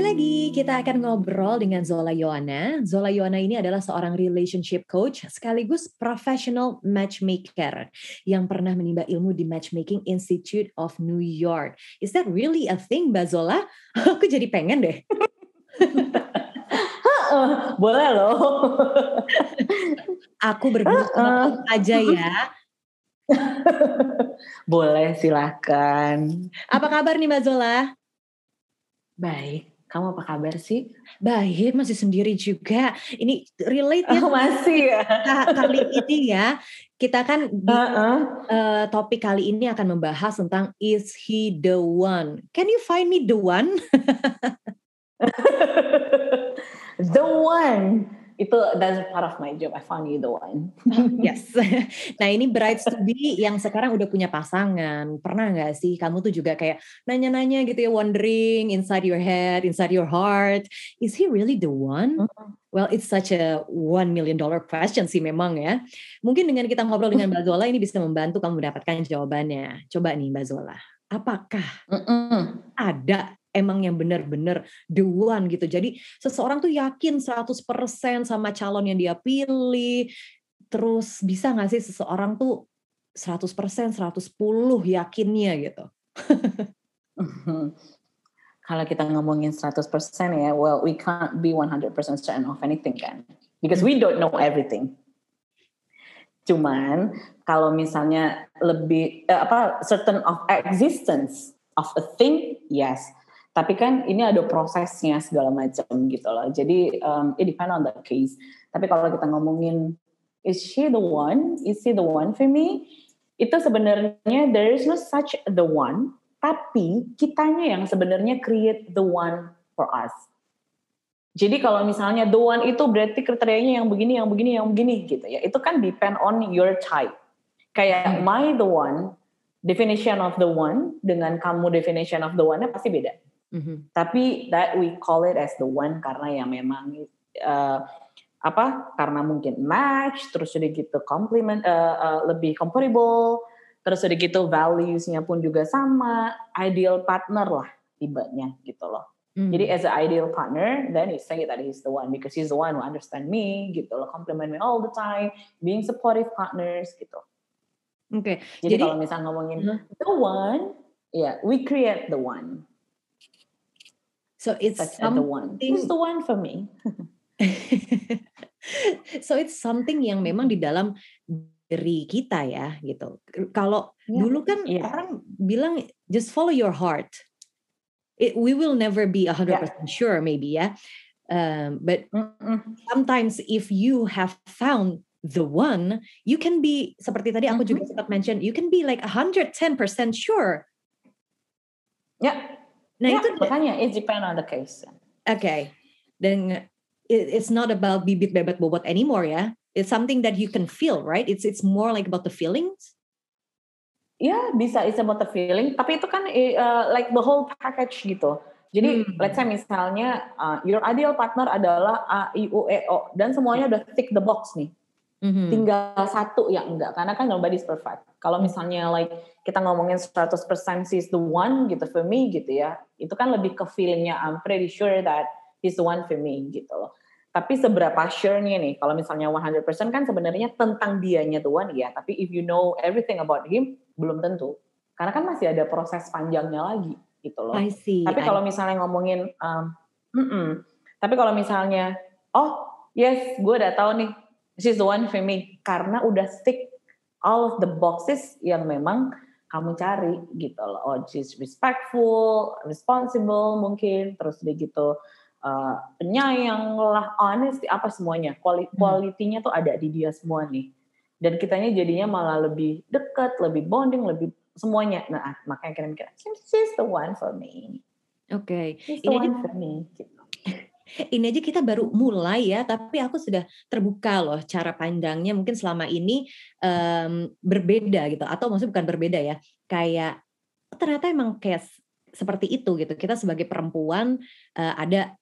Kembali lagi, kita akan ngobrol dengan Zola Yohana. Zola Yohana ini adalah seorang relationship coach sekaligus professional matchmaker yang pernah menimba ilmu di Matchmaking Institute of New York. Is that really a thing, Mbak Zola? Aku jadi pengen deh. Boleh loh. Aku berdua aja ya. Boleh, silakan. Apa kabar nih Mbak Zola? Baik. Kamu apa kabar sih? Baik, masih sendiri juga. Ini relate ya. Oh, masih ya. Kali ini ya, kita kan di uh -uh. Uh, topik kali ini akan membahas tentang is he the one? Can you find me the one? the one itu that's part of my job. I found you the one. yes. Nah ini brides to be yang sekarang udah punya pasangan. Pernah nggak sih kamu tuh juga kayak nanya-nanya gitu ya, wondering inside your head, inside your heart, is he really the one? Well, it's such a one million dollar question sih memang ya. Mungkin dengan kita ngobrol dengan Mbak Zola ini bisa membantu kamu mendapatkan jawabannya. Coba nih Mbak Zola, apakah mm -mm. ada emang yang benar-benar the one gitu. Jadi seseorang tuh yakin 100% sama calon yang dia pilih. Terus bisa gak sih seseorang tuh 100%, 110 yakinnya gitu. Kalau kita ngomongin 100% ya, well we can't be 100% certain of anything kan. Because we don't know everything. Cuman kalau misalnya lebih eh, apa certain of existence of a thing, yes tapi kan ini ada prosesnya segala macam gitu loh. Jadi um, it depend on the case. Tapi kalau kita ngomongin is she the one? Is he the one for me? Itu sebenarnya there is no such the one, tapi kitanya yang sebenarnya create the one for us. Jadi kalau misalnya the one itu berarti kriterianya yang begini, yang begini, yang begini gitu ya. Itu kan depend on your type. Kayak hmm. my the one, definition of the one dengan kamu definition of the one-nya pasti beda. Mm-hmm. Tapi that we call it as the one karena yang memang uh, apa? Karena mungkin match, terus udah gitu complement, uh, uh, lebih compatible, terus udah gitu values-nya pun juga sama, ideal partner lah tibanya gitu loh. Mm-hmm. Jadi as an ideal partner, then you say that he's the one because he's the one who understand me gitu loh, compliment me all the time, being supportive partners gitu. Oke. Okay. Jadi, Jadi kalau misalnya ngomongin uh-huh. the one, ya yeah, we create the one. So it's That's something, the one. Who's the one for me? so it's something yang memang di dalam diri kita ya gitu. Kalau yeah. dulu kan yeah. orang bilang just follow your heart. It, we will never be 100% yeah. sure maybe ya. Um, but Mm-mm. sometimes if you have found the one, you can be seperti tadi aku mm-hmm. juga sempat mention, you can be like 110% sure. Ya, yeah. Nah ya, itu makanya it depend on the case. Oke. Okay. Dan it's not about bibit bebet bobot anymore ya. It's something that you can feel, right? It's it's more like about the feelings. Ya bisa it's about the feeling, tapi itu kan uh, like the whole package gitu. Jadi hmm. let's say misalnya uh, your ideal partner adalah A I U E O dan semuanya udah tick the box nih. Mm-hmm. Tinggal satu yang enggak karena kan nobody's perfect. Kalau misalnya like kita ngomongin 100% she's the one gitu for me gitu ya. Itu kan lebih ke feelingnya I'm pretty sure that he's the one for me gitu loh. Tapi seberapa sure-nya nih kalau misalnya 100% kan sebenarnya tentang dianya one ya, tapi if you know everything about him belum tentu. Karena kan masih ada proses panjangnya lagi gitu loh. I see. Tapi kalau misalnya ngomongin um, mm -mm. tapi kalau misalnya oh yes gue udah tahu nih she's the one for me karena udah stick all of the boxes yang memang kamu cari gitu loh. Oh, she's respectful, responsible mungkin, terus dia gitu uh, penyayang lah, honest, apa semuanya. Kualitinya hmm. tuh ada di dia semua nih. Dan kitanya jadinya malah lebih dekat, lebih bonding, lebih semuanya. Nah, makanya kita mikir, she's the one for me. Oke. Okay. She's the Ini one for me. Gitu ini aja kita baru mulai ya, tapi aku sudah terbuka loh cara pandangnya mungkin selama ini um, berbeda gitu, atau maksudnya bukan berbeda ya, kayak ternyata emang kayak seperti itu gitu. Kita sebagai perempuan uh, ada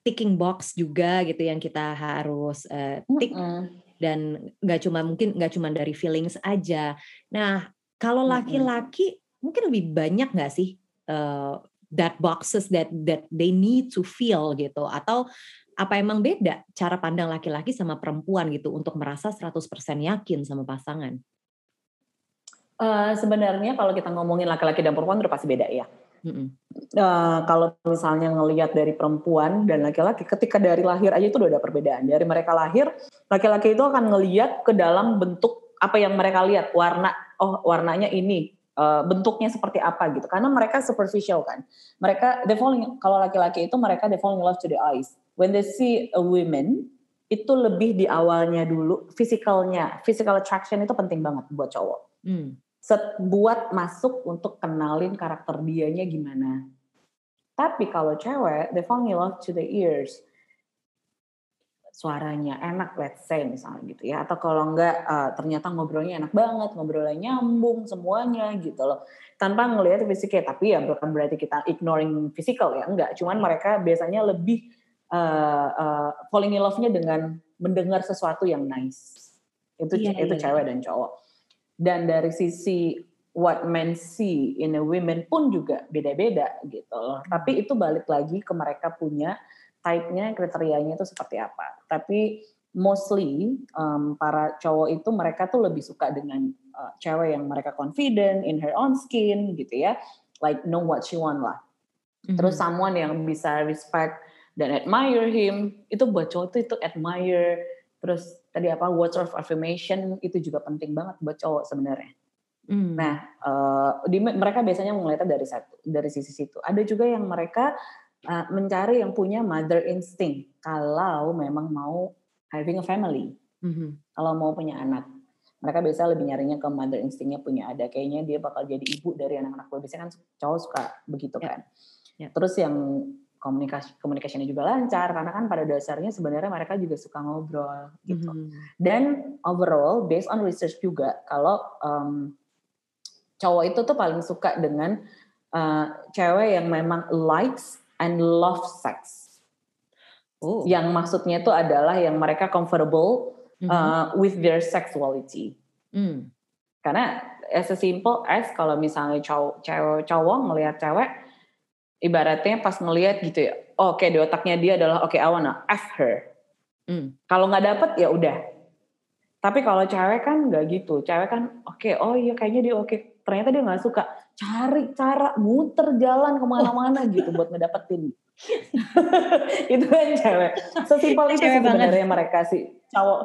ticking box juga gitu yang kita harus uh, tick mm -hmm. dan nggak cuma mungkin nggak cuma dari feelings aja. Nah kalau laki-laki mm -hmm. mungkin lebih banyak nggak sih uh, that boxes that that they need to feel gitu atau apa emang beda cara pandang laki-laki sama perempuan gitu untuk merasa 100% yakin sama pasangan? Uh, sebenarnya kalau kita ngomongin laki-laki dan perempuan udah pasti beda ya. Mm-hmm. Uh, kalau misalnya ngelihat dari perempuan dan laki-laki, ketika dari lahir aja itu udah ada perbedaan. Dari mereka lahir, laki-laki itu akan ngelihat ke dalam bentuk apa yang mereka lihat, warna, oh warnanya ini, uh, bentuknya seperti apa gitu. Karena mereka superficial kan. Mereka they falling kalau laki-laki itu mereka they fall in love to the eyes. When they see a woman itu lebih di awalnya dulu fisikalnya, physical attraction itu penting banget buat cowok. Hmm set buat masuk untuk kenalin karakter dianya gimana. Tapi kalau cewek, they fall in love to the ears. Suaranya enak, let's say misalnya gitu ya. Atau kalau enggak, uh, ternyata ngobrolnya enak banget, ngobrolnya nyambung semuanya gitu loh. Tanpa ngelihat fisiknya, tapi ya bukan berarti kita ignoring physical ya, enggak. Cuman mereka biasanya lebih uh, uh, falling in love-nya dengan mendengar sesuatu yang nice. Itu yeah, itu yeah. cewek dan cowok dan dari sisi what men see in a women pun juga beda-beda gitu loh. Tapi itu balik lagi ke mereka punya type-nya, kriterianya itu seperti apa. Tapi mostly um, para cowok itu mereka tuh lebih suka dengan uh, cewek yang mereka confident in her own skin gitu ya. Like know what she want lah. Mm-hmm. Terus someone yang bisa respect dan admire him, itu buat cowok itu itu admire Terus tadi apa words of affirmation itu juga penting banget buat cowok sebenarnya. Hmm. Nah, uh, di, mereka biasanya melihatnya dari satu dari sisi situ. Ada juga yang mereka uh, mencari yang punya mother instinct kalau memang mau having a family. Hmm. Kalau mau punya anak. Mereka biasa lebih nyarinya ke mother instinct-nya punya ada. Kayaknya dia bakal jadi ibu dari anak-anak gue. Biasanya kan cowok suka begitu yeah. kan. Yeah. Terus yang komunikasi komunikasinya juga lancar karena kan pada dasarnya sebenarnya mereka juga suka ngobrol gitu. Mm -hmm. Dan overall based on research juga kalau um, cowok itu tuh paling suka dengan uh, cewek yang memang likes and love sex. Oh. Yang maksudnya itu adalah yang mereka comfortable mm -hmm. uh, with their sexuality. Mm. Karena as a simple as kalau misalnya cowok cewek cowok melihat cewek ibaratnya pas ngelihat gitu ya, oh, oke okay, di otaknya dia adalah oke okay, I wanna F her. Hmm. Kalau nggak dapet ya udah. Tapi kalau cewek kan nggak gitu, cewek kan oke, okay, oh iya kayaknya dia oke. Okay. Ternyata dia nggak suka, cari cara muter jalan ke mana-mana gitu buat ngedapetin. itu kan cewek. Sesimpel itu sebenarnya mereka sih cowok.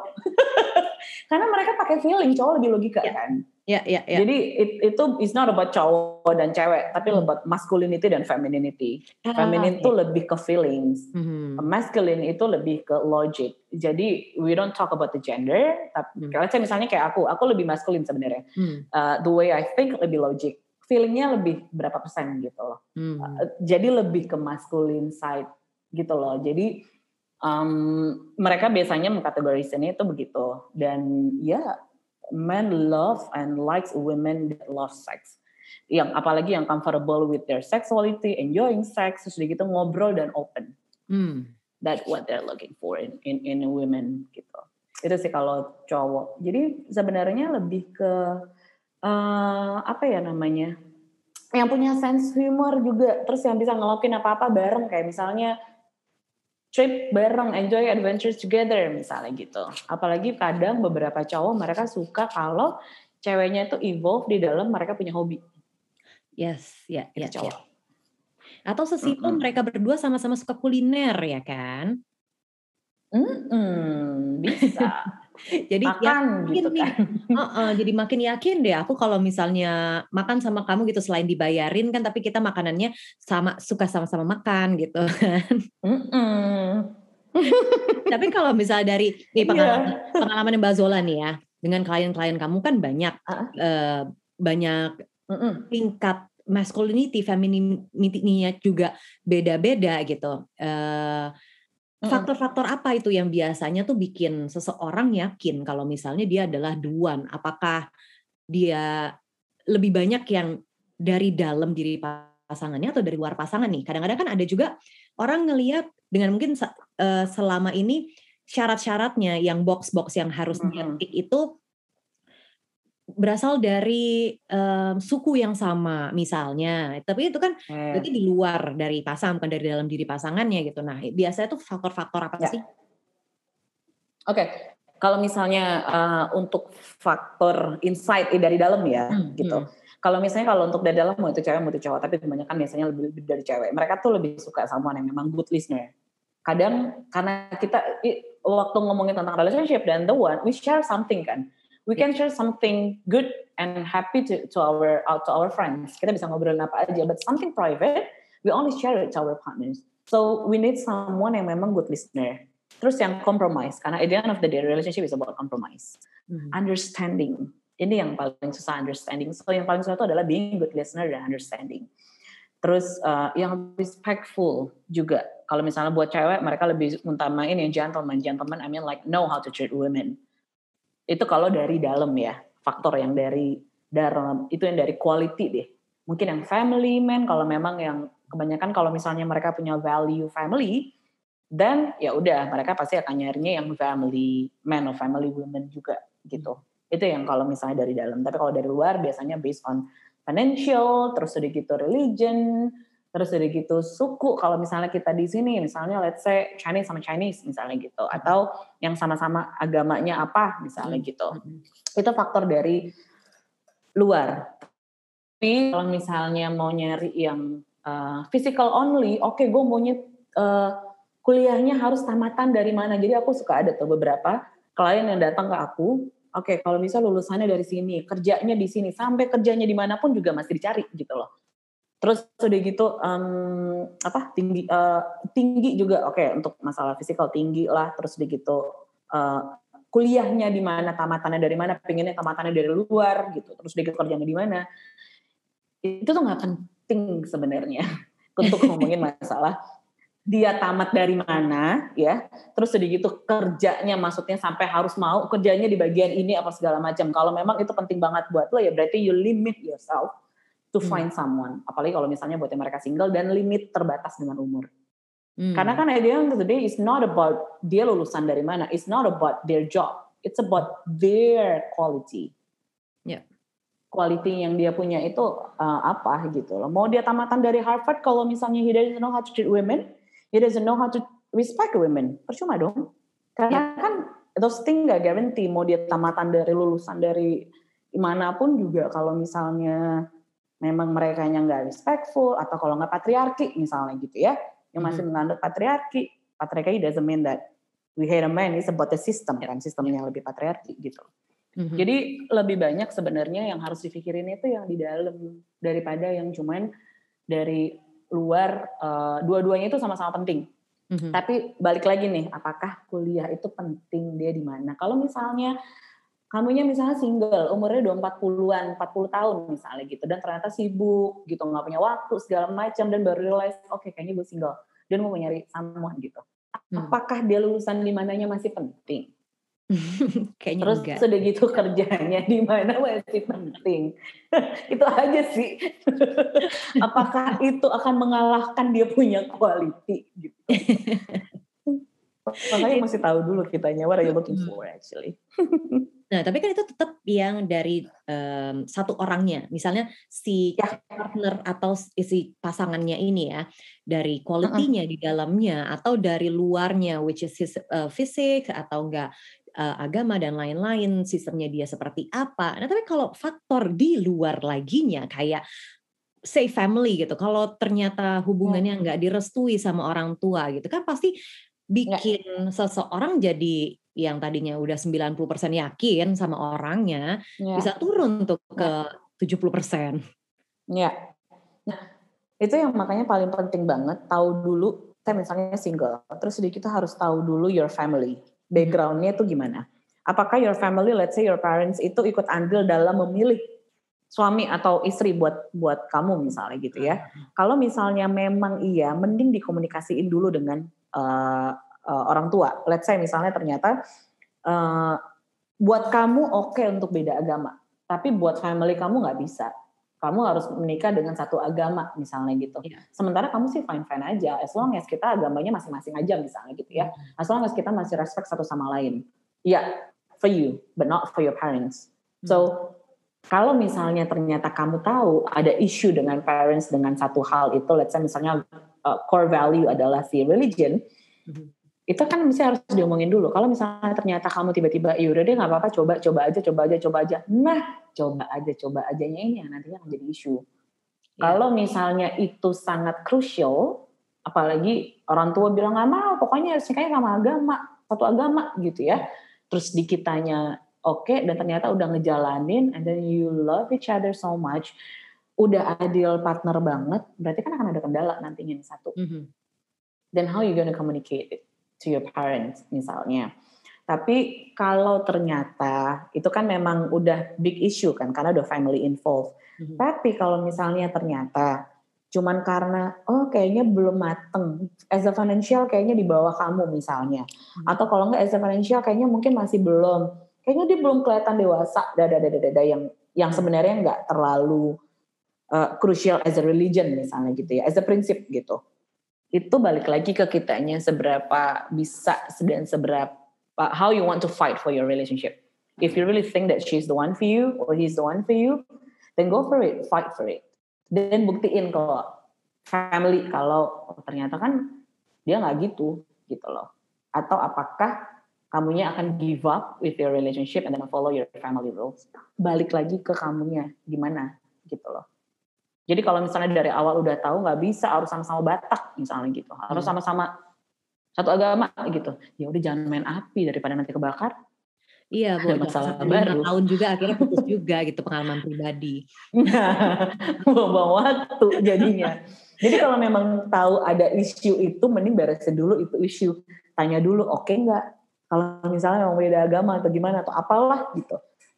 Karena mereka pakai feeling, cowok lebih logika ya. kan. Ya, ya, ya. Jadi it, itu is not about cowok dan cewek, tapi hmm. about masculinity dan femininity. Ah, Feminin itu ya. lebih ke feelings, hmm. masculine itu lebih ke logic. Jadi we don't talk about the gender, tapi hmm. saya misalnya kayak aku, aku lebih masculine sebenarnya. Hmm. Uh, the way I think lebih logic, feelingnya lebih berapa persen gitu loh. Hmm. Uh, jadi lebih ke masculine side gitu loh. Jadi um, mereka biasanya mengkategorikannya itu begitu dan ya men love and likes women that love sex. Yang apalagi yang comfortable with their sexuality, enjoying sex, terus gitu ngobrol dan open. Hmm. That's what they're looking for in in in women gitu. Itu sih kalau cowok. Jadi sebenarnya lebih ke uh, apa ya namanya? Yang punya sense humor juga, terus yang bisa ngelakuin apa-apa bareng kayak misalnya trip bareng, enjoy adventures together misalnya gitu. Apalagi kadang beberapa cowok mereka suka kalau ceweknya itu evolve di dalam mereka punya hobi. Yes, ya, yeah, ya, yeah, yeah. Atau sesimpel mm -hmm. mereka berdua sama-sama suka kuliner ya kan? Mm -hmm, bisa. jadi makan yakin gitu nih, kan. uh, uh, jadi makin yakin deh aku kalau misalnya makan sama kamu gitu selain dibayarin kan tapi kita makanannya sama suka sama-sama makan gitu kan. Mm -mm. tapi kalau misalnya dari nih pengalaman, yeah. pengalaman Mbak Zola nih ya dengan klien-klien kamu kan banyak uh. Uh, banyak mm -mm. tingkat masculinity, femininity-nya juga beda-beda gitu. Uh, Faktor-faktor apa itu yang biasanya tuh bikin seseorang yakin kalau misalnya dia adalah duan? Apakah dia lebih banyak yang dari dalam diri pasangannya atau dari luar pasangan nih? Kadang-kadang kan ada juga orang ngelihat dengan mungkin uh, selama ini syarat-syaratnya yang box-box yang harus mm -hmm. itu berasal dari um, suku yang sama misalnya, tapi itu kan hmm. berarti di luar dari pasangan bukan dari dalam diri pasangannya gitu. Nah biasanya tuh faktor-faktor apa ya. sih? Oke, okay. kalau misalnya uh, untuk faktor insight eh, dari dalam ya hmm, gitu. Hmm. Kalau misalnya kalau untuk dari dalam mau itu cewek mau itu cowok, tapi kebanyakan biasanya lebih, lebih dari cewek. Mereka tuh lebih suka sama yang memang good listener. Kadang karena kita waktu ngomongin tentang relationship dan the one, we share something kan we can share something good and happy to, to our to our friends. Kita bisa ngobrolin apa aja, but something private, we only share it to our partners. So we need someone yang memang good listener. Terus yang compromise, karena at the end of the day, relationship is about compromise. Mm-hmm. Understanding. Ini yang paling susah understanding. So yang paling susah itu adalah being good listener dan understanding. Terus uh, yang respectful juga. Kalau misalnya buat cewek, mereka lebih utamain yang gentleman. Gentleman, I mean like know how to treat women itu kalau dari dalam ya, faktor yang dari dalam itu yang dari quality deh. Mungkin yang family man kalau memang yang kebanyakan kalau misalnya mereka punya value family, dan ya udah mereka pasti akan nyarinya yang family man or family women juga gitu. Itu yang kalau misalnya dari dalam. Tapi kalau dari luar biasanya based on financial, terus sedikit religion, terus udah gitu suku kalau misalnya kita di sini misalnya let's say Chinese sama Chinese misalnya gitu atau yang sama-sama agamanya apa misalnya gitu. Itu faktor dari luar. Tapi kalau misalnya mau nyari yang uh, physical only oke okay, gue maunya uh, kuliahnya harus tamatan dari mana. Jadi aku suka ada tuh beberapa klien yang datang ke aku oke okay, kalau bisa lulusannya dari sini kerjanya di sini sampai kerjanya di mana pun juga masih dicari gitu loh Terus udah gitu um, apa tinggi uh, tinggi juga oke okay, untuk masalah fisikal tinggi lah. Terus udah gitu uh, kuliahnya di mana, tamatannya dari mana, pengennya tamatannya dari luar gitu. Terus udah gitu kerjanya di mana. Itu tuh nggak penting sebenarnya untuk ngomongin masalah dia tamat dari mana ya terus udah gitu kerjanya maksudnya sampai harus mau kerjanya di bagian ini apa segala macam kalau memang itu penting banget buat lo ya berarti you limit yourself to hmm. find someone. Apalagi kalau misalnya buat yang mereka single dan limit terbatas dengan umur. Hmm. Karena kan idea of the day is not about dia lulusan dari mana, it's not about their job, it's about their quality. Yeah. Quality yang dia punya itu uh, apa gitu loh. Mau dia tamatan dari Harvard kalau misalnya he doesn't know how to treat women, he doesn't know how to respect women, percuma dong. Karena yeah. kan those things gak guarantee mau dia tamatan dari lulusan dari mana pun juga kalau misalnya memang mereka yang nggak respectful atau kalau nggak patriarki misalnya gitu ya yang masih hmm. menganut patriarki patriarki doesn't mean that we hate a man it's about the system kan sistemnya lebih patriarki gitu hmm. jadi lebih banyak sebenarnya yang harus dipikirin itu yang di dalam daripada yang cuman dari luar uh, dua-duanya itu sama-sama penting hmm Tapi balik lagi nih, apakah kuliah itu penting dia di mana? Kalau misalnya kamunya misalnya single, umurnya udah 40-an, 40 tahun misalnya gitu, dan ternyata sibuk gitu, nggak punya waktu segala macam, dan baru realize, oke okay, kayaknya gue single, dan mau nyari someone gitu. Hmm. Apakah dia lulusan di mananya masih penting? Kayaknya Terus enggak. sudah gitu kerjanya di mana masih penting. itu aja sih. Apakah itu akan mengalahkan dia punya quality gitu. Makanya masih tahu dulu kitanya what are you looking hmm. for actually. Nah, tapi kan itu tetap yang dari um, satu orangnya. Misalnya si ya. partner atau si pasangannya ini ya, dari quality-nya uh -uh. di dalamnya atau dari luarnya which is his uh, fisik atau enggak uh, agama dan lain-lain, sistemnya dia seperti apa. Nah, tapi kalau faktor di luar laginya kayak say family gitu. Kalau ternyata hubungannya nggak direstui sama orang tua gitu kan pasti bikin seseorang jadi yang tadinya udah 90% yakin sama orangnya ya. bisa turun tuh ke ya. 70%. Ya. Nah, itu yang makanya paling penting banget tahu dulu saya misalnya single, terus kita harus tahu dulu your family, backgroundnya itu gimana. Apakah your family, let's say your parents itu ikut andil dalam memilih suami atau istri buat buat kamu misalnya gitu ya. Hmm. Kalau misalnya memang iya, mending dikomunikasiin dulu dengan uh, uh, orang tua. Let's say misalnya ternyata uh, buat kamu oke okay untuk beda agama, tapi buat family kamu nggak bisa. Kamu harus menikah dengan satu agama misalnya gitu. Yeah. Sementara kamu sih fine fine aja, as long as kita agamanya masing-masing aja misalnya gitu ya. Hmm. As long as kita masih respect satu sama lain. Ya, yeah, for you, but not for your parents. So kalau misalnya ternyata kamu tahu ada isu dengan parents dengan satu hal itu, let's say misalnya uh, core value adalah si religion, mm-hmm. Itu kan mesti harus diomongin dulu. Kalau misalnya ternyata kamu tiba-tiba, ya udah deh nggak apa-apa, coba, coba aja, coba aja, coba aja. Nah, coba aja, coba aja ini yang nantinya akan jadi isu. Yeah. Kalau misalnya itu sangat crucial, apalagi orang tua bilang nggak mau, pokoknya harus nikahnya sama agama, satu agama gitu ya. Terus di kitanya oke okay, dan ternyata udah ngejalanin and then you love each other so much udah adil partner banget berarti kan akan ada kendala nantinya satu mm -hmm. then how you gonna communicate it to your parents misalnya. Tapi kalau ternyata itu kan memang udah big issue kan karena udah family involved. Mm -hmm. tapi kalau misalnya ternyata cuman karena oh kayaknya belum mateng. As a financial kayaknya di bawah kamu misalnya. Hmm. atau kalau nggak as a financial kayaknya mungkin masih belum. Kayaknya dia belum kelihatan dewasa. Dada dada dada yang yang sebenarnya nggak terlalu uh, crucial as a religion misalnya gitu ya as a prinsip gitu itu balik lagi ke kitanya seberapa bisa dan seberapa how you want to fight for your relationship if you really think that she's the one for you or he's the one for you then go for it fight for it dan buktiin kalau family kalau ternyata kan dia nggak gitu gitu loh atau apakah kamunya akan give up with your relationship and then follow your family rules. Balik lagi ke kamunya gimana gitu loh. Jadi kalau misalnya dari awal udah tahu nggak bisa harus sama-sama Batak misalnya gitu, harus hmm. sama-sama satu agama gitu. Ya udah jangan main api daripada nanti kebakar. Iya, bu, masalah baru. tahun juga akhirnya putus juga gitu pengalaman pribadi. Bawa waktu jadinya. Jadi kalau memang tahu ada isu itu, mending beresin dulu itu isu. Tanya dulu, oke okay nggak? Kalau misalnya memang beda agama atau gimana atau apalah gitu.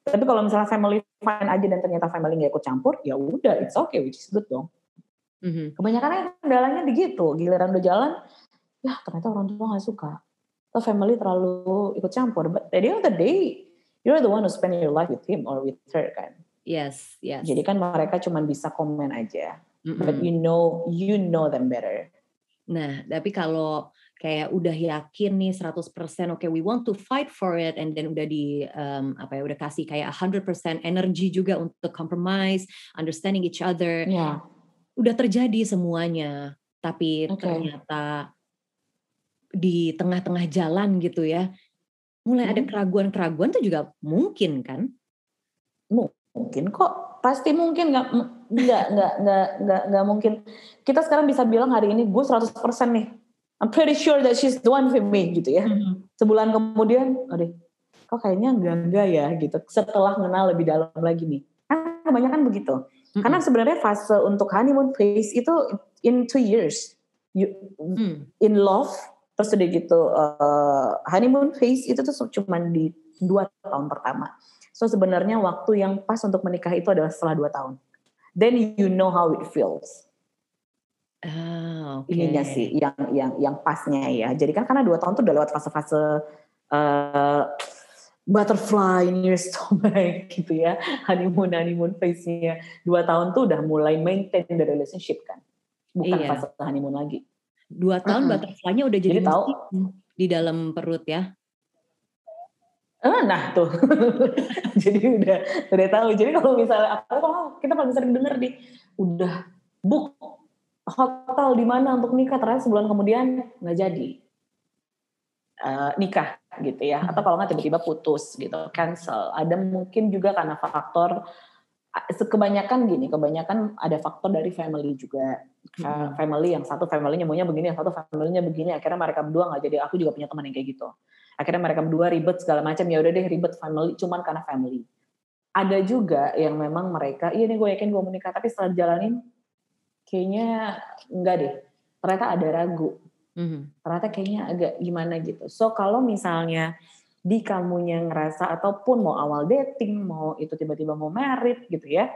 Tapi kalau misalnya family fine aja dan ternyata family nggak ikut campur, ya udah it's okay, which is good dong. Mm-hmm. Kebanyakan kendalanya begitu, giliran udah jalan, ya ternyata orang tua nggak suka. Atau family terlalu ikut campur. But at the end of the day, you're the one who spend your life with him or with her kan. Yes, yes. Jadi kan mereka cuma bisa komen aja. Mm-hmm. But you know, you know them better. Nah, tapi kalau kayak udah yakin nih 100% oke okay, we want to fight for it and then udah di um, apa ya udah kasih kayak 100% energi juga untuk compromise, understanding each other. Yeah. Udah terjadi semuanya, tapi okay. ternyata di tengah-tengah jalan gitu ya, mulai hmm. ada keraguan-keraguan itu juga mungkin kan? Mungkin kok, pasti mungkin nggak nggak nggak nggak nggak nggak mungkin. Kita sekarang bisa bilang hari ini gue 100% nih I'm pretty sure that she's the one for me gitu ya. Mm-hmm. Sebulan kemudian, aduh, kok kayaknya enggak enggak ya gitu. Setelah kenal lebih dalam lagi nih. Kan kebanyakan begitu. Mm-hmm. Karena sebenarnya fase untuk honeymoon phase itu in two years. You, mm. In love, terus udah gitu uh, honeymoon phase itu tuh cuma di dua tahun pertama. So sebenarnya waktu yang pas untuk menikah itu adalah setelah dua tahun. Then you know how it feels Ah, okay. Ininya sih yang yang yang pasnya ya. Jadi kan karena dua tahun tuh udah lewat fase-fase uh, butterfly in your stomach gitu ya, honeymoon honeymoon phase-nya. Dua tahun tuh udah mulai maintain the relationship kan, bukan iya. fase honeymoon lagi. Dua tahun uh -huh. butterfly-nya udah jadi, jadi tahu di dalam perut ya. Eh, nah tuh, jadi udah udah tahu. Jadi kalau misalnya apa kalau kita paling sering denger di udah book hotel di mana untuk nikah ternyata sebulan kemudian nggak jadi. Uh, nikah gitu ya. Atau kalau nggak tiba-tiba putus gitu cancel. Ada mungkin juga karena faktor kebanyakan gini kebanyakan ada faktor dari family juga. Hmm. family yang satu familynya maunya begini yang satu familynya begini. Akhirnya mereka berdua nggak jadi. Aku juga punya teman yang kayak gitu. Akhirnya mereka berdua ribet segala macam. Ya udah deh ribet family cuman karena family. Ada juga yang memang mereka iya nih gue yakin gue mau nikah. Tapi setelah jalanin kayaknya enggak deh. Ternyata ada ragu. Mm-hmm. ternyata kayaknya agak gimana gitu. So kalau misalnya di kamunya ngerasa ataupun mau awal dating mau itu tiba-tiba mau merit gitu ya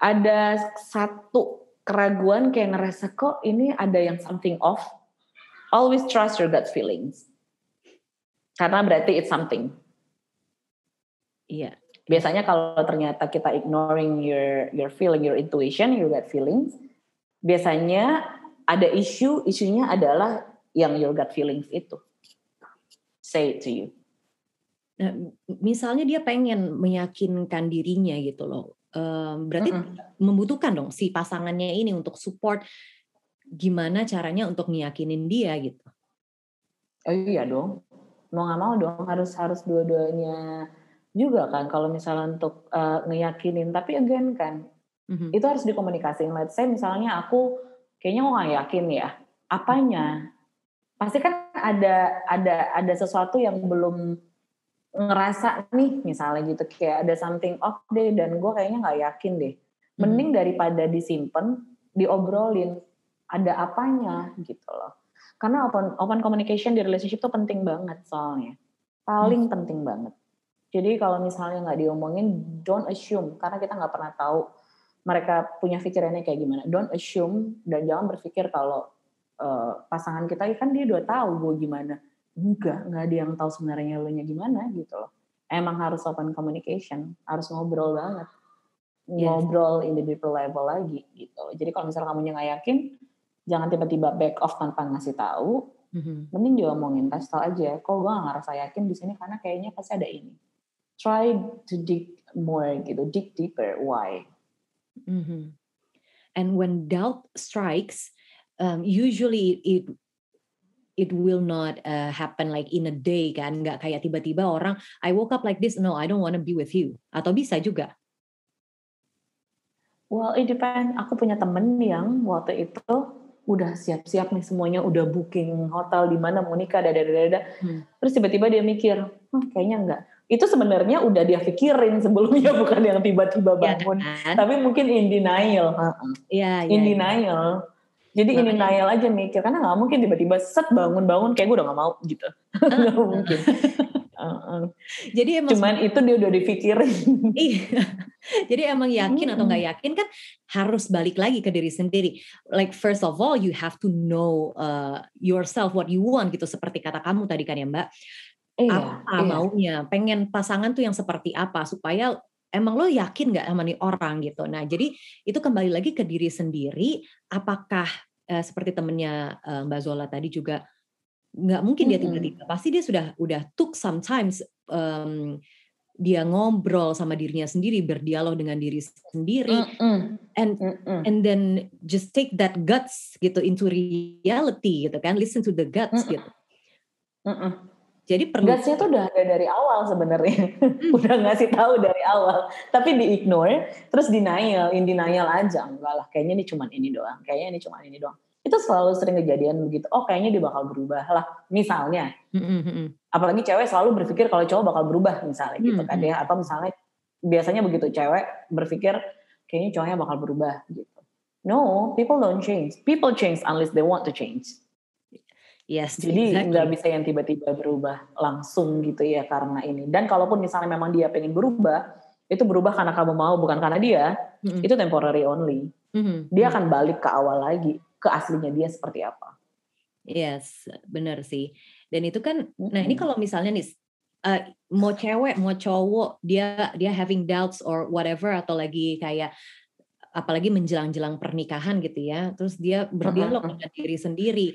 ada satu keraguan kayak ngerasa kok ini ada yang something off always trust your gut feelings. Karena berarti it's something. Iya. Biasanya kalau ternyata kita ignoring your your feeling your intuition your gut feelings biasanya ada isu, isunya adalah yang your gut feelings itu. Say it to you. Nah, misalnya dia pengen meyakinkan dirinya gitu loh. Um, berarti mm -mm. membutuhkan dong si pasangannya ini untuk support gimana caranya untuk meyakinin dia gitu. Oh iya dong. Mau nggak mau dong harus harus dua-duanya juga kan kalau misalnya untuk uh, ngeyakinin tapi again kan mm-hmm. itu harus dikomunikasiin. Let's say misalnya aku kayaknya mau nggak yakin ya apanya pasti kan ada ada ada sesuatu yang belum ngerasa nih misalnya gitu kayak ada something off deh dan gue kayaknya nggak yakin deh mending hmm. daripada disimpan diobrolin ada apanya gitu loh karena open open communication di relationship tuh penting banget soalnya paling hmm. penting banget jadi kalau misalnya nggak diomongin don't assume karena kita nggak pernah tahu mereka punya pikirannya kayak gimana. Don't assume dan jangan berpikir kalau uh, pasangan kita kan dia udah tahu gue gimana. Enggak nggak ada yang tahu sebenarnya lo nya gimana gitu loh. Emang harus open communication harus ngobrol banget. Yes. ngobrol in the deeper level lagi gitu jadi kalau misalnya kamu nggak yakin jangan tiba-tiba back off tanpa ngasih tahu. Mm-hmm. mending juga ngomongin kasih tau aja. Kok gue gak ngerasa yakin di sini? Karena kayaknya pasti ada ini. Try to dig more gitu dig deeper why mm-hmm. and when doubt strikes um, usually it it will not uh, happen like in a day kan. Nggak kayak tiba-tiba orang I woke up like this. No I don't want to be with you. Atau bisa juga. Well it depend aku punya temen yang waktu itu udah siap-siap nih semuanya udah booking hotel di mana mau nikah dada dada hmm. terus tiba-tiba dia mikir hm, kayaknya enggak itu sebenarnya udah dia pikirin sebelumnya bukan yang tiba-tiba iya bangun ya kan? tapi mungkin in denial ya, ya, in ya. denial jadi ini Nayel aja mikir karena nggak mungkin tiba-tiba set bangun-bangun kayak gue udah nggak mau gitu. Nggak mungkin. Uh, Jadi emang cuman itu dia udah dipikirin. Iya. Jadi emang yakin atau nggak yakin kan harus balik lagi ke diri sendiri. Like first of all you have to know uh, yourself what you want gitu seperti kata kamu tadi kan ya Mbak. Iya, apa iya. maunya? Pengen pasangan tuh yang seperti apa supaya emang lo yakin nggak sama nih orang gitu. Nah, jadi itu kembali lagi ke diri sendiri. Apakah eh, seperti temennya eh, Mbak Zola tadi juga nggak mungkin dia tiba-tiba. Pasti dia sudah udah took sometimes um, dia ngobrol sama dirinya sendiri, berdialog dengan diri sendiri, mm -mm. and mm -mm. and then just take that guts gitu into reality gitu kan, listen to the guts mm -mm. gitu. Jadi gasnya tuh udah ada dari awal sebenarnya. Hmm. udah ngasih tahu dari awal. Tapi di ignore, terus denial, in denial aja. Enggak lah, kayaknya ini cuma ini doang. Kayaknya ini cuma ini doang. Itu selalu sering kejadian begitu. Oh, kayaknya dia bakal berubah lah. Misalnya. Hmm, Apalagi cewek selalu berpikir kalau cowok bakal berubah misalnya gitu kan ya. Atau misalnya biasanya begitu cewek berpikir kayaknya cowoknya bakal berubah gitu. No, people don't change. People change unless they want to change. Yes, jadi exactly. nggak bisa yang tiba-tiba berubah langsung gitu ya karena ini. Dan kalaupun misalnya memang dia pengen berubah, itu berubah karena kamu mau bukan karena dia, mm-hmm. itu temporary only. Mm-hmm. Dia akan balik ke awal lagi, ke aslinya dia seperti apa. Yes, benar sih. Dan itu kan, mm-hmm. nah ini kalau misalnya nih uh, mau cewek mau cowok dia dia having doubts or whatever atau lagi kayak apalagi menjelang-jelang pernikahan gitu ya, terus dia berdialog dengan diri sendiri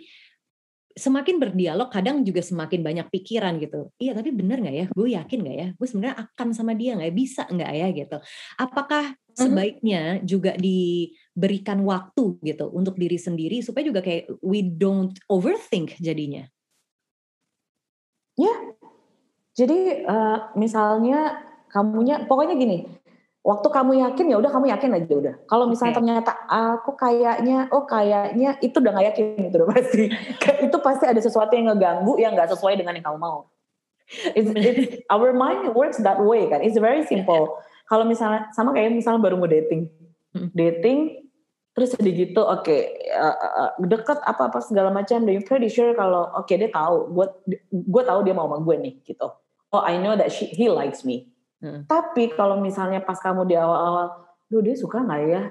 semakin berdialog kadang juga semakin banyak pikiran gitu. Iya tapi bener nggak ya? Gue yakin nggak ya? Gue sebenarnya akan sama dia nggak? Ya? Bisa nggak ya gitu? Apakah mhm. sebaiknya juga diberikan waktu gitu untuk diri sendiri supaya juga kayak we don't overthink jadinya? Ya, jadi uh, misalnya kamunya pokoknya gini, waktu kamu yakin ya udah kamu yakin aja udah. Kalau misalnya okay. ternyata aku kayaknya, oh kayaknya itu udah gak yakin itu udah pasti. itu pasti ada sesuatu yang ngeganggu yang nggak sesuai dengan yang kamu mau. It's, it's, our mind works that way kan. It's very simple. Kalau misalnya sama kayak misalnya baru mau dating, hmm. dating terus jadi gitu, oke okay, uh, uh, deket apa apa segala macam, dan you pretty sure kalau oke okay, dia tahu, gue gue tahu dia mau sama gue nih gitu. Oh I know that she, he likes me Hmm. Tapi kalau misalnya pas kamu di awal-awal, duh dia suka nggak ya?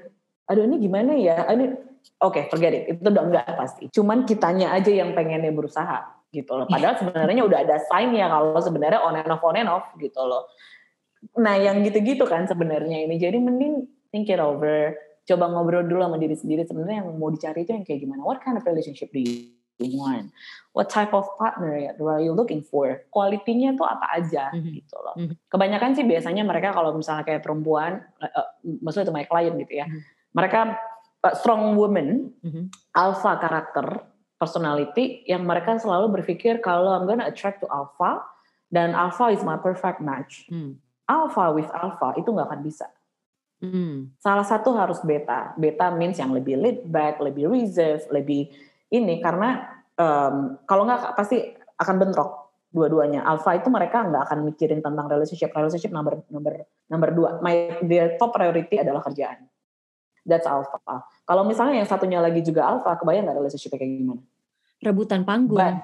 Aduh ini gimana ya? Ini oke okay, forget it. Itu udah enggak pasti. Cuman kitanya aja yang pengennya berusaha gitu loh. Padahal sebenarnya udah ada sign ya kalau sebenarnya on and off on and off gitu loh. Nah yang gitu-gitu kan sebenarnya ini. Jadi mending think it over. Coba ngobrol dulu sama diri sendiri sebenarnya yang mau dicari itu yang kayak gimana? What kind of relationship do you want? What type of partner are you looking for? Kualitinya tuh apa aja mm-hmm. gitu loh. Mm-hmm. Kebanyakan sih biasanya mereka kalau misalnya kayak perempuan, uh, maksudnya itu my client gitu ya, mm-hmm. mereka uh, strong woman, mm-hmm. alpha karakter, personality, yang mereka selalu berpikir kalau I'm gonna attract to alpha, dan alpha is my perfect match. Mm. Alpha with alpha itu nggak akan bisa. Hmm. Salah satu harus beta. Beta means yang lebih laid back, lebih reserve, lebih ini karena um, kalau nggak pasti akan bentrok dua-duanya. Alpha itu mereka nggak akan mikirin tentang relationship. Relationship number number number dua. My their top priority adalah kerjaan. That's alpha. Kalau misalnya yang satunya lagi juga alpha, kebayang nggak relationship kayak gimana? Rebutan panggung. But,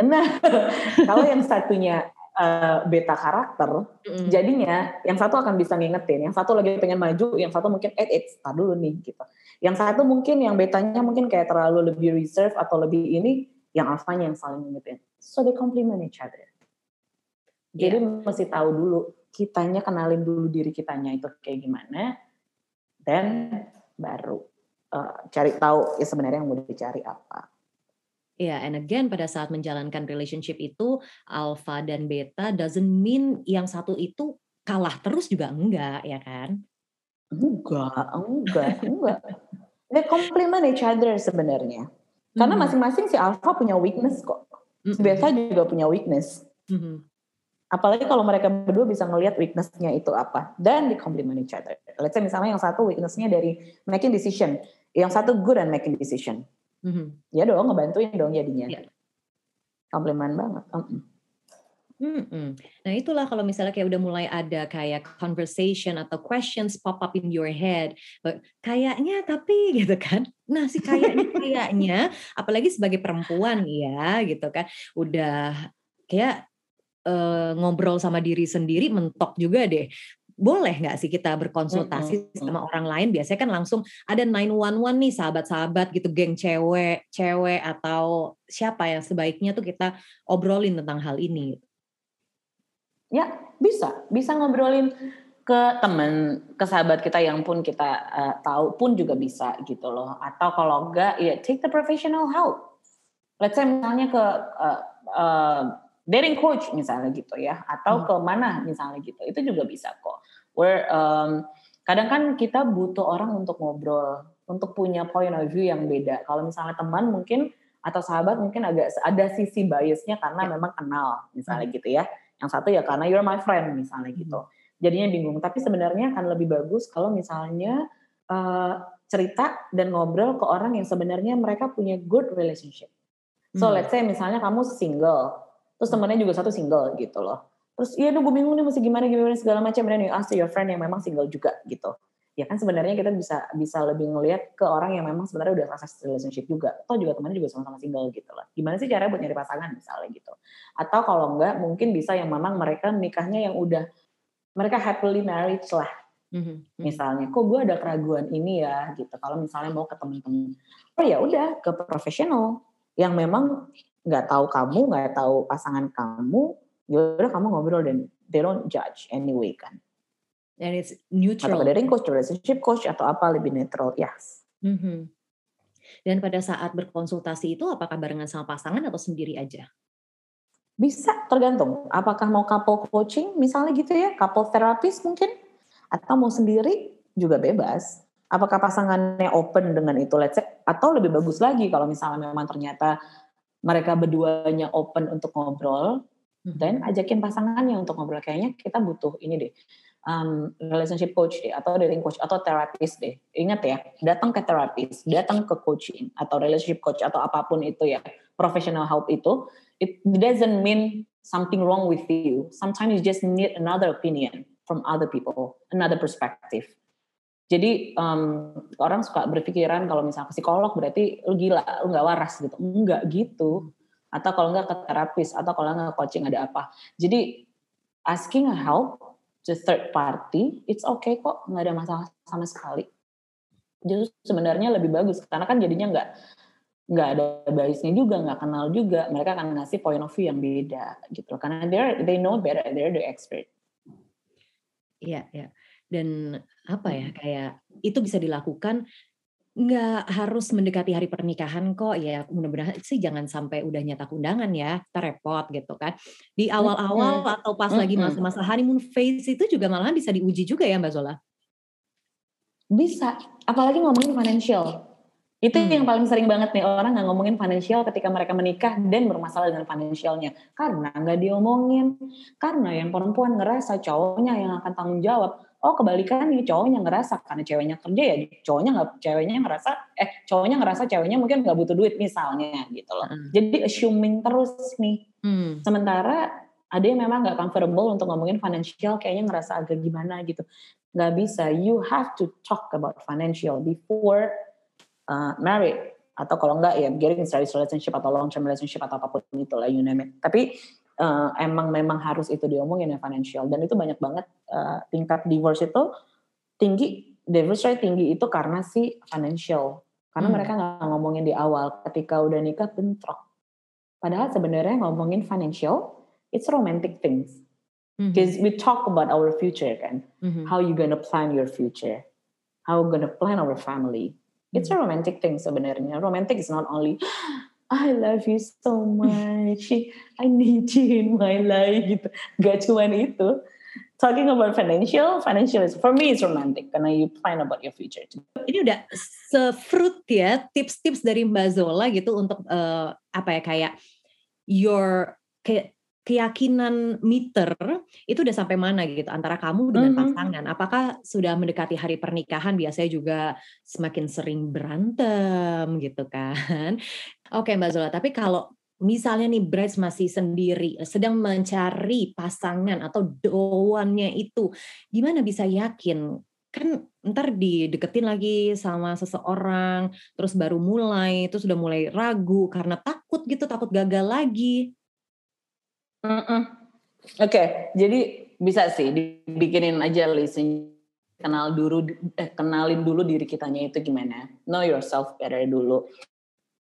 nah, kalau yang satunya uh, beta karakter, mm. jadinya yang satu akan bisa ngingetin, yang satu lagi pengen maju, yang satu mungkin eh eh tar dulu nih gitu. Yang satu mungkin yang betanya mungkin kayak terlalu lebih reserve atau lebih ini, yang alfanya yang saling ngingetin. So they complement each other. Jadi yeah. mesti tahu dulu kitanya kenalin dulu diri kitanya itu kayak gimana, dan baru uh, cari tahu ya sebenarnya yang mau dicari apa. Ya, yeah, and again pada saat menjalankan relationship itu alpha dan beta doesn't mean yang satu itu kalah terus juga enggak, ya kan? Enggak, enggak, enggak. They complement each other sebenarnya. Karena mm-hmm. masing-masing si alpha punya weakness kok. Si beta juga punya weakness. Mm-hmm. Apalagi kalau mereka berdua bisa ngelihat weaknessnya itu apa. Dan di complement each other. Let's say misalnya yang satu weaknessnya dari making decision. Yang satu good at making decision Mm-hmm. Ya dong, ngebantuin dong jadinya. Yeah. Komplimen banget. Mm-mm. Hmm, Nah itulah kalau misalnya kayak udah mulai ada kayak conversation atau questions pop up in your head, kayaknya tapi gitu kan. Nah si kayaknya kayaknya, apalagi sebagai perempuan ya gitu kan, udah kayak uh, ngobrol sama diri sendiri mentok juga deh boleh nggak sih kita berkonsultasi mm-hmm. sama orang lain? Biasanya kan langsung ada 911 nih sahabat-sahabat gitu, geng cewek, cewek atau siapa yang sebaiknya tuh kita obrolin tentang hal ini. Ya bisa, bisa ngobrolin ke teman, ke sahabat kita yang pun kita uh, tahu pun juga bisa gitu loh. Atau kalau enggak, ya take the professional help. Let's say misalnya ke uh, uh, dating coach misalnya gitu ya atau hmm. ke mana misalnya gitu itu juga bisa kok where um, kadang kan kita butuh orang untuk ngobrol untuk punya point of view yang beda kalau misalnya teman mungkin atau sahabat mungkin agak ada sisi biasnya karena ya. memang kenal misalnya hmm. gitu ya yang satu ya karena you're my friend misalnya gitu hmm. jadinya bingung tapi sebenarnya akan lebih bagus kalau misalnya uh, cerita dan ngobrol ke orang yang sebenarnya mereka punya good relationship so hmm. let's say misalnya kamu single terus temennya juga satu single gitu loh terus iya gue bingung nih masih gimana gimana segala macam. Dan you ask your friend yang memang single juga gitu. Ya kan sebenarnya kita bisa bisa lebih ngelihat ke orang yang memang sebenarnya udah rasa relationship juga. Atau juga temannya juga sama-sama single gitu lah. Gimana sih cara buat nyari pasangan misalnya gitu. Atau kalau enggak mungkin bisa yang memang mereka nikahnya yang udah mereka happily married lah. Mm-hmm. Misalnya, kok gue ada keraguan ini ya, gitu. Kalau misalnya mau ke teman-teman, oh ya udah ke profesional. Yang memang nggak tahu kamu, nggak tahu pasangan kamu, yaudah kamu ngobrol dan they don't judge anyway kan. And it's neutral. Atau dating coach, relationship coach atau apa lebih netral, yes. Mm-hmm. Dan pada saat berkonsultasi itu apakah barengan sama pasangan atau sendiri aja? Bisa tergantung. Apakah mau couple coaching misalnya gitu ya, couple therapist mungkin, atau mau sendiri juga bebas. Apakah pasangannya open dengan itu, let's say, atau lebih bagus lagi kalau misalnya memang ternyata mereka berduanya open untuk ngobrol hmm. Dan ajakin pasangannya untuk ngobrol. Kayaknya kita butuh ini deh um, relationship coach deh atau dating coach atau terapis deh. Ingat ya datang ke terapis datang ke coaching atau relationship coach atau apa pun itu ya professional help itu it doesn't mean something wrong with you. Sometimes you just need another opinion from other people another perspective. Jadi um, orang suka berpikiran kalau misalnya psikolog berarti lu gila, lu nggak waras gitu. Enggak gitu. Atau kalau nggak ke terapis, atau kalau nggak coaching ada apa. Jadi asking help to third party, it's okay kok, nggak ada masalah sama sekali. Justru sebenarnya lebih bagus karena kan jadinya nggak nggak ada biasnya juga, nggak kenal juga. Mereka akan ngasih point of view yang beda gitu. Karena they they know better, they're the expert. Iya, iya. Dan apa ya, kayak itu bisa dilakukan nggak harus mendekati hari pernikahan kok ya mudah-mudahan sih jangan sampai udah nyetak undangan ya terrepot gitu kan di awal-awal mm-hmm. atau pas mm-hmm. lagi masa-masa honeymoon phase itu juga malahan bisa diuji juga ya Mbak Zola bisa apalagi ngomongin financial itu hmm. yang paling sering banget nih orang nggak ngomongin financial ketika mereka menikah dan bermasalah dengan financialnya karena nggak diomongin karena yang perempuan ngerasa cowoknya yang akan tanggung jawab oh kebalikan nih cowoknya ngerasa karena ceweknya kerja ya cowoknya nggak ceweknya ngerasa eh cowoknya ngerasa ceweknya mungkin nggak butuh duit misalnya gitu loh hmm. jadi assuming terus nih hmm. sementara ada yang memang nggak comfortable untuk ngomongin financial kayaknya ngerasa agak gimana gitu nggak bisa you have to talk about financial before uh, married atau kalau enggak ya getting serious relationship atau long term relationship atau apa pun itu lah you name it. Tapi uh, emang memang harus itu diomongin ya financial dan itu banyak banget uh, tingkat divorce itu tinggi divorce rate tinggi itu karena si financial karena hmm. mereka nggak ngomongin di awal ketika udah nikah bentrok. Padahal sebenarnya ngomongin financial it's romantic things. Because mm-hmm. we talk about our future kan, mm-hmm. how you gonna plan your future, how gonna plan our family, It's a romantic thing sebenarnya. Romantic is not only I love you so much, I need you in my life gitu. Gak cuma itu. Talking about financial, financial is for me is romantic karena you plan about your future. Ini udah sefruit ya tips-tips dari Mbak Zola gitu untuk uh, apa ya kayak your kayak keyakinan meter itu udah sampai mana gitu antara kamu dengan mm-hmm. pasangan? Apakah sudah mendekati hari pernikahan biasanya juga semakin sering berantem gitu kan? Oke Mbak Zola, tapi kalau misalnya nih brides masih sendiri, sedang mencari pasangan atau doannya itu, gimana bisa yakin? Kan ntar dideketin lagi sama seseorang, terus baru mulai, itu sudah mulai ragu karena takut gitu, takut gagal lagi. Mm. Oke, okay, jadi bisa sih dibikinin aja listnya. Kenal dulu eh, kenalin dulu diri kitanya itu gimana. Know yourself better dulu.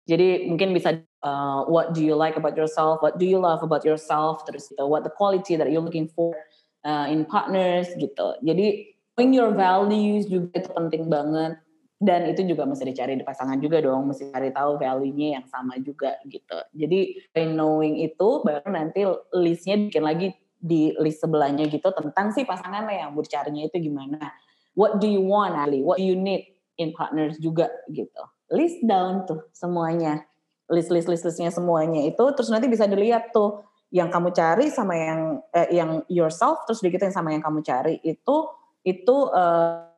Jadi mungkin bisa uh, what do you like about yourself? What do you love about yourself? Terus gitu, what the quality that you're looking for uh, in partners gitu. Jadi knowing your values juga itu penting banget dan itu juga mesti dicari di pasangan juga dong mesti cari tahu value-nya yang sama juga gitu. Jadi by knowing itu baru nanti listnya bikin lagi di list sebelahnya gitu tentang si pasangannya yang bercarinya itu gimana. What do you want Ali? What do you need in partners juga gitu. List down tuh semuanya. List list list listnya semuanya itu terus nanti bisa dilihat tuh yang kamu cari sama yang eh, yang yourself terus yang sama yang kamu cari itu itu uh,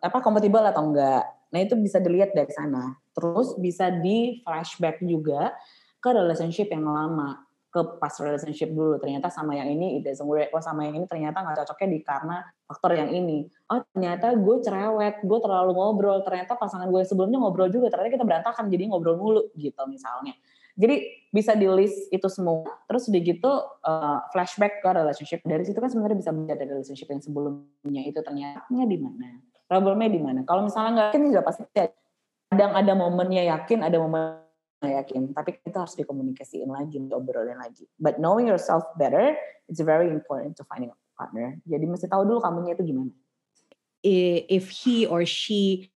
apa kompatibel atau enggak. Nah itu bisa dilihat dari sana. Terus bisa di flashback juga ke relationship yang lama, ke pas relationship dulu. Ternyata sama yang ini it doesn't work. Oh sama yang ini ternyata nggak cocoknya di karena faktor yang ini. Oh ternyata gue cerewet, gue terlalu ngobrol. Ternyata pasangan gue sebelumnya ngobrol juga. Ternyata kita berantakan jadi ngobrol mulu gitu misalnya. Jadi bisa di list itu semua. Terus udah gitu uh, flashback ke relationship. Dari situ kan sebenarnya bisa dari relationship yang sebelumnya itu ternyata di mana problemnya di mana? Kalau misalnya nggak yakin juga pasti kadang ada momennya yakin ada momen yakin. Tapi kita harus dikomunikasiin lagi diobrolin lagi. But knowing yourself better it's very important to finding a partner. Jadi mesti tahu dulu kamunya itu gimana. If he or she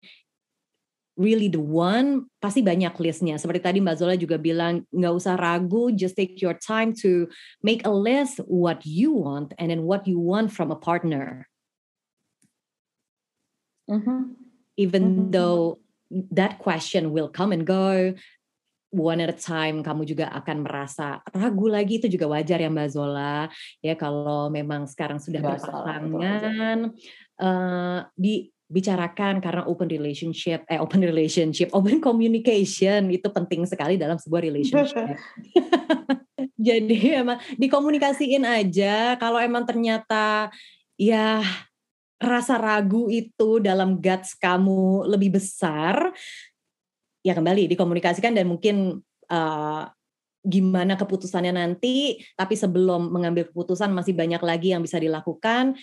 really the one pasti banyak listnya. Seperti tadi Mbak Zola juga bilang nggak usah ragu just take your time to make a list what you want and then what you want from a partner Mm-hmm. Even mm-hmm. though that question will come and go, one at a time kamu juga akan merasa ragu lagi. Itu juga wajar ya Mbak Zola. Ya kalau memang sekarang sudah berpasangan uh, dibicarakan karena open relationship eh open relationship open communication itu penting sekali dalam sebuah relationship. Jadi emang dikomunikasiin aja. Kalau emang ternyata ya rasa ragu itu dalam guts kamu lebih besar, ya kembali dikomunikasikan dan mungkin uh, gimana keputusannya nanti. Tapi sebelum mengambil keputusan masih banyak lagi yang bisa dilakukan.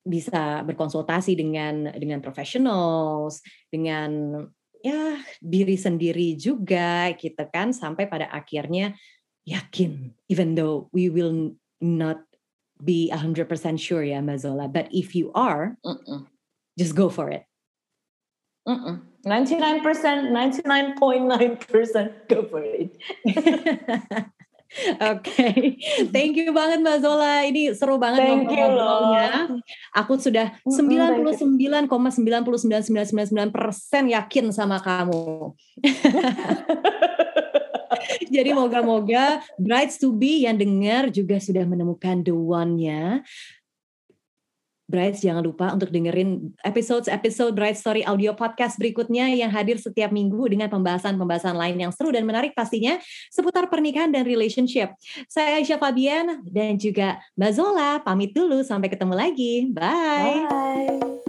Bisa berkonsultasi dengan dengan professionals, dengan ya diri sendiri juga gitu kan sampai pada akhirnya yakin even though we will not be 100% sure ya Mbak Zola. But if you are, Mm-mm. just go for it. 99%, 99.9% go for it. Oke, okay. thank you banget Mbak Zola. Ini seru banget ngobrol-ngobrolnya. Aku sudah 99,999999 persen yakin sama kamu. Jadi moga-moga brides to be yang dengar juga sudah menemukan the one-nya. Brides jangan lupa untuk dengerin episode-episode Bright Story audio podcast berikutnya yang hadir setiap minggu dengan pembahasan-pembahasan lain yang seru dan menarik pastinya seputar pernikahan dan relationship. Saya Aisyah Fabian dan juga Mbak Zola pamit dulu sampai ketemu lagi. Bye. Bye.